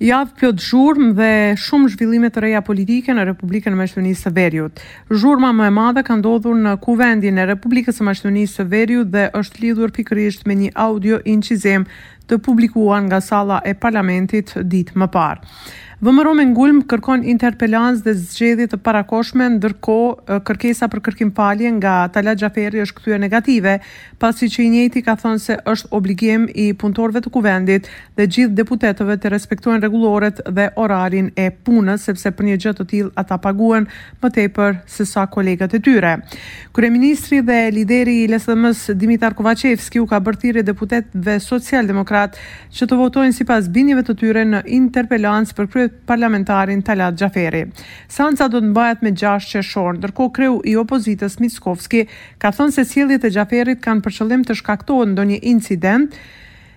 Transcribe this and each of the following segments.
Javë plot zhurmë dhe shumë zhvillime të reja politike në Republikën e Maqedonisë së Veriut. Zhurma më e madhe ka ndodhur në Kuvendin e Republikës së Maqedonisë së Veriut dhe është lidhur pikërisht me një audio incizim të publikuar nga salla e parlamentit ditë më parë. VMRO me ngulm kërkon interpelancë dhe zgjedhje të parakohshme, ndërkohë kërkesa për kërkim falje nga Talat Xhaferi është kthyer negative, pasi që i njëjti ka thënë se është obligim i punëtorëve të Kuvendit dhe gjithë deputetëve të respektojnë rregulloret dhe orarin e punës, sepse për një gjë të tillë ata paguhen më tepër se sa kolegët e tyre. Kryeministri dhe lideri i LSDM-së Dimitar Kovaçevski u ka bërë thirrje deputetëve socialdemokratë që të votojnë sipas bindjeve të tyre në interpelancë për kryeparlamentarin Talat Xhaferi. Seanca do të mbahet më gjashtë qershor, ndërkohë kreu i opozitës Mickovski ka thënë se sjelljet e Xhaferit kanë për qëllim të shkaktohet ndonjë incident,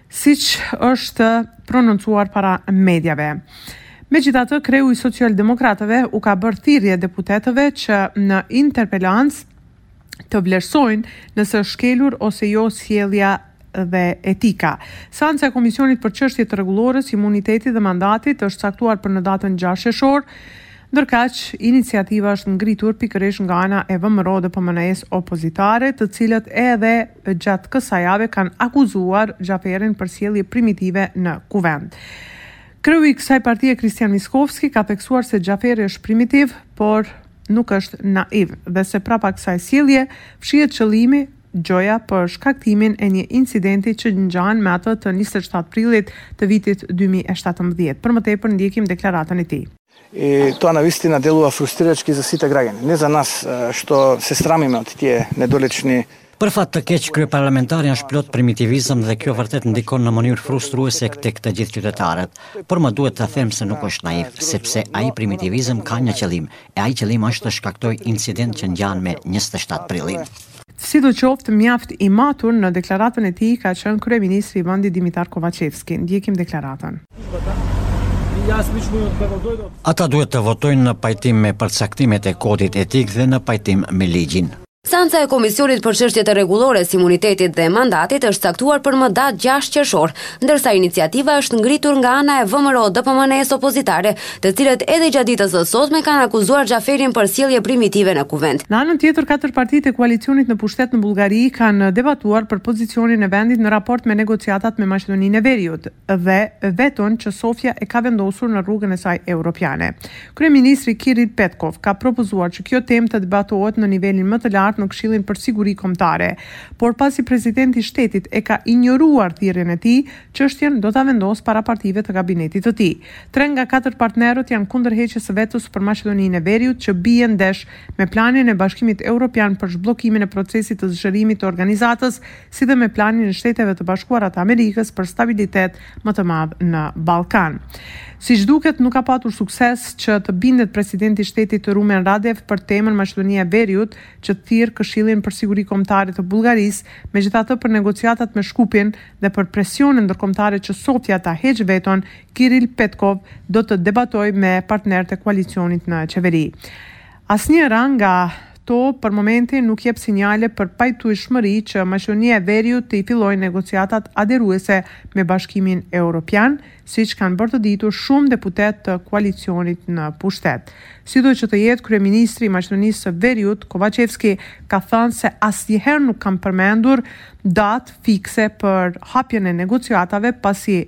siç është prononcuar para mediave. Megjithatë, kreu i socialdemokratëve u ka bërë thirrje deputetëve që në interpelancë të vlerësojnë nëse është shkelur ose jo sjellja dhe etika. Seanca e Komisionit për Çështje të Rregullores, Imunitetit dhe Mandatit është caktuar për në datën gjashtë qershor, ndërkaq iniciativa është ngritur pikërisht nga ana e VMRO-DPMNE-së opozitare, të cilët edhe gjatë kësaj jave kanë akuzuar Xhaferin për sjellje primitive në Kuvend. Kreu i kësaj partie Hristijan Mickovski ka theksuar se Xhaferi është primitiv, por nuk është naiv dhe se prapa kësaj sjellje fshihet qëllimi gjoja për shkaktimin e një incidenti që ngjan me atë të njëzet e shtatë prillit të vitit dy mijë e shtatëmbëdhjetë. Për më tepër ndjekim deklaratën e tij. I toa navistina deluva frustriraçki za site gragjani. Ne za nas shto se sramime od tie nedoliçni. Për fat të keq kryeparlamentari është plot primitivizëm dhe kjo vërtet ndikon në mënyrë frustruese tek të gjithë qytetarët. Por më duhet të them se nuk është naiv, sepse ai primitivizëm ka një qëllim, e ai qëllim është të shkaktojë incident që ngjan me njëzet e shtatë prillin. Sidoqoftë, mjaft i matur në deklaratën e tij ka qenë kryeministri i vendit Dimitar Kovaçevski. Ndjekim deklaratën. Ata duhet të votojnë në pajtim me përcaktimet e Kodit Etik dhe në pajtim me ligjin. Seanca e Komisionit për Çështje të Rregullores, Imunitetit dhe Mandatit është caktuar për më datë gjashtë qershor, ndërsa iniciativa është ngritur nga ana e VMRO-DPMNE-së opozitare, të cilët edhe gjatë ditës së sotme kanë akuzuar Xhaferin për sjellje primitive në Kuvend. Në anën tjetër, katër partitë e koalicionit në pushtet në Bullgari kanë debatuar për pozicionin e vendit në raport me negociatat me Maqedoninë e Veriut dhe veton që Sofja e ka vendosur në rrugën e saj europiane. Kryeministri Kiril Petkov ka propozuar që kjo temë të debatohet në nivelin më të lartë në Këshillin për Siguri Kombëtare, por pasi presidenti i shtetit e ka injoruar thirrjen e tij, çështjen do ta vendosë para partive të kabinetit të tij. Tre nga katër partnerët janë kundër heqjes së vetos për Maqedoninë e Veriut që bie ndesh me planin e Bashkimit Europian për zhbllokimin e procesit të zgjerimit të organizatës si dhe me planin e Shteteve të Bashkuara të Amerikës për stabilitet më të madh në Ballkan. Siç duket nuk ka patur sukses që të bindet presidenti i shtetit Rumen Radev për temën Maqedonia e Veriut që të thirrë Këshillin për Siguri Kombëtare të Bullgarisë, megjithatë për negociatat me Shkupin dhe për presionet ndërkombëtare që Sofja ta heqë veton, Kiril Petkov do të debatojë me partnerët e koalicionit në qeveri. Asnjëra nga to për momentin nuk jep sinjale për pajtueshmëri që Maqedonia e Veriut t'i fillojë negociatat aderuese me Bashkimin Europian, siç kanë bërë të ditur shumë deputetë të koalicionit në pushtet. Sido që të jetë, kryeministri i Maqedonisë së Veriut, Kovaçevski, ka thënë se asnjëherë nuk kanë përmendur datë fikse për hapjen e negociatave, pasi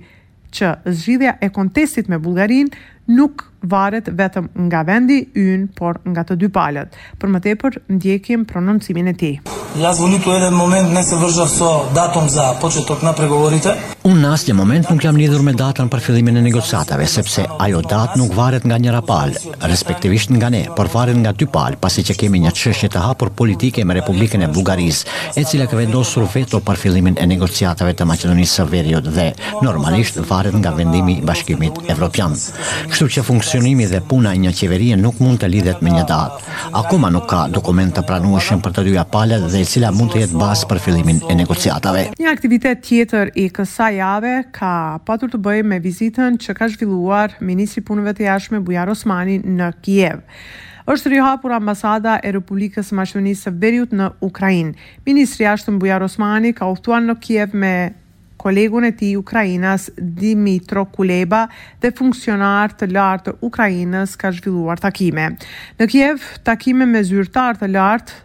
që zgjidhja e kontestit me Bullgarinë nuk varet vetëm nga vendi ynë, por nga të dy palët. Për më tepër, ndjekim prononcimin e tij. Jas vo nitu eden moment ne se vrzav so datum za poçetok na pregovorite. Unë në asnjë moment nuk jam lidhur me datën për fillimin e negociatave, sepse ajo datë nuk varet nga njëra palë, respektivisht nga ne, por varet nga dy palë, pasi që kemi një çështje të hapur politike me Republikën e Bullgarisë, e cila ka vendosur veto për fillimin e negociatave të Maqedonisë së Veriut dhe, normalisht, varet nga vendimi i Bashkimit Evropian. Kështu që funksionimi dhe puna e një qeverie nuk mund të lidhet me një datë. Akoma nuk ka dokument të pranueshëm për të dyja palët dhe e cila mund të jetë bazë për fillimin e negociatave. Një aktivitet tjetër i kësaj jave ka patur të bëjë me vizitën që ka zhvilluar ministri i Punëve të Jashtme Bujar Osmani në Kiev është rihapur ambasada e Republikës së Maqedonisë së Veriut në Ukrainë. Ministri i Jashtëm Bujar Osmani ka udhëtuar në Kiev me kolegun e tij ukrainas Dmytro Kuleba dhe funksionarë të lartë të Ukrainës ka zhvilluar takime. Në Kiev, takime me zyrtarë të lartë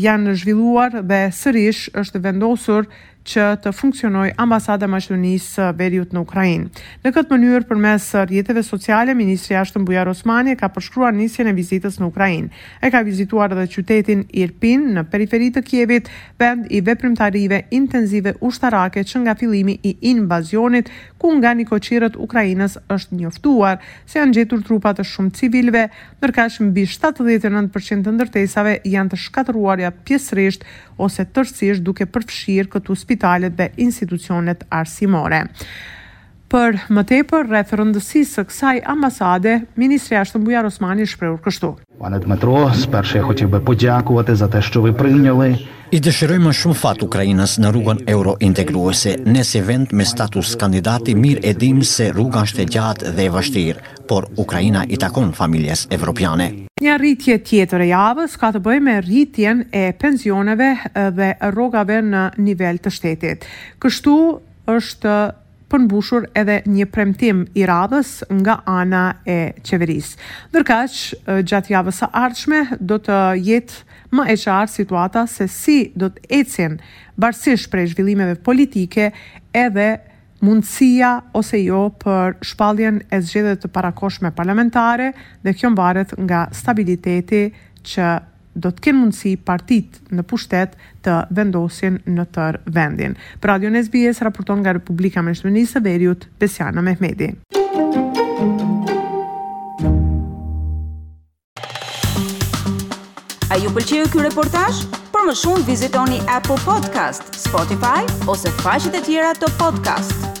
janë zhvilluar dhe sërish është vendosur që të funksionojë ambasada e Maqedonisë së Veriut në Ukrainë. Në këtë mënyrë, përmes rrjeteve sociale, ministri i Jashtëm Bujar Osmani e ka përshkruar nisjen e vizitës në Ukrainë. Ai ka vizituar edhe qytetin Irpin në periferi të Kievit, vend i veprimtarive intenzive ushtarake që nga fillimi i invazionit, ku nga nikoqirët ukrainas është njoftuar se janë gjetur trupa të shumë civilëve, ndërkaq mbi shtatëdhjetë e nëntë për qind të ndërtesave janë të shkatërruara pjesërisht ose tërësisht duke përfshirë këtu spitalet dhe institucionet arsimore. Për më tepër rreth rëndësisë së kësaj ambasade, ministri i Jashtëm Bujar Osmani është shprehur kështu. Pane Dmytro, spershu khochu podiakuvaty za te, shcho vy pryinialy. I dëshirojmë shumë fat Ukrainës në rrugën eurointegruese. Ne si vend me status kandidati mirë e dimë se rruga është e gjatë dhe e vështirë, por Ukraina i takon familjes evropiane. Një rritje tjetër e javës ka të bëjë me rritjen e pensioneve dhe rrogave në nivel të shtetit. Kështu është përmbushur edhe një premtim i radhës nga ana e qeverisë. Ndërkaq, gjatë javës së ardhshme do të jetë më e qartë situata se si do të ecin varësisht prej zhvillimeve politike edhe mundësia ose jo për shpalljen e zgjedhjeve të parakohshme parlamentare dhe kjo mvaret nga stabiliteti që do të kenë mundësi partitë në pushtet të vendosin në tërë vendin. Për Radion SBS raporton nga Republika e Maqedonisë së Veriut, Besiana Mehmedi. A ju pëlqeu ky reportazh? Për më shumë vizitoni Apple Podcast, Spotify ose faqet e tjera të podcast.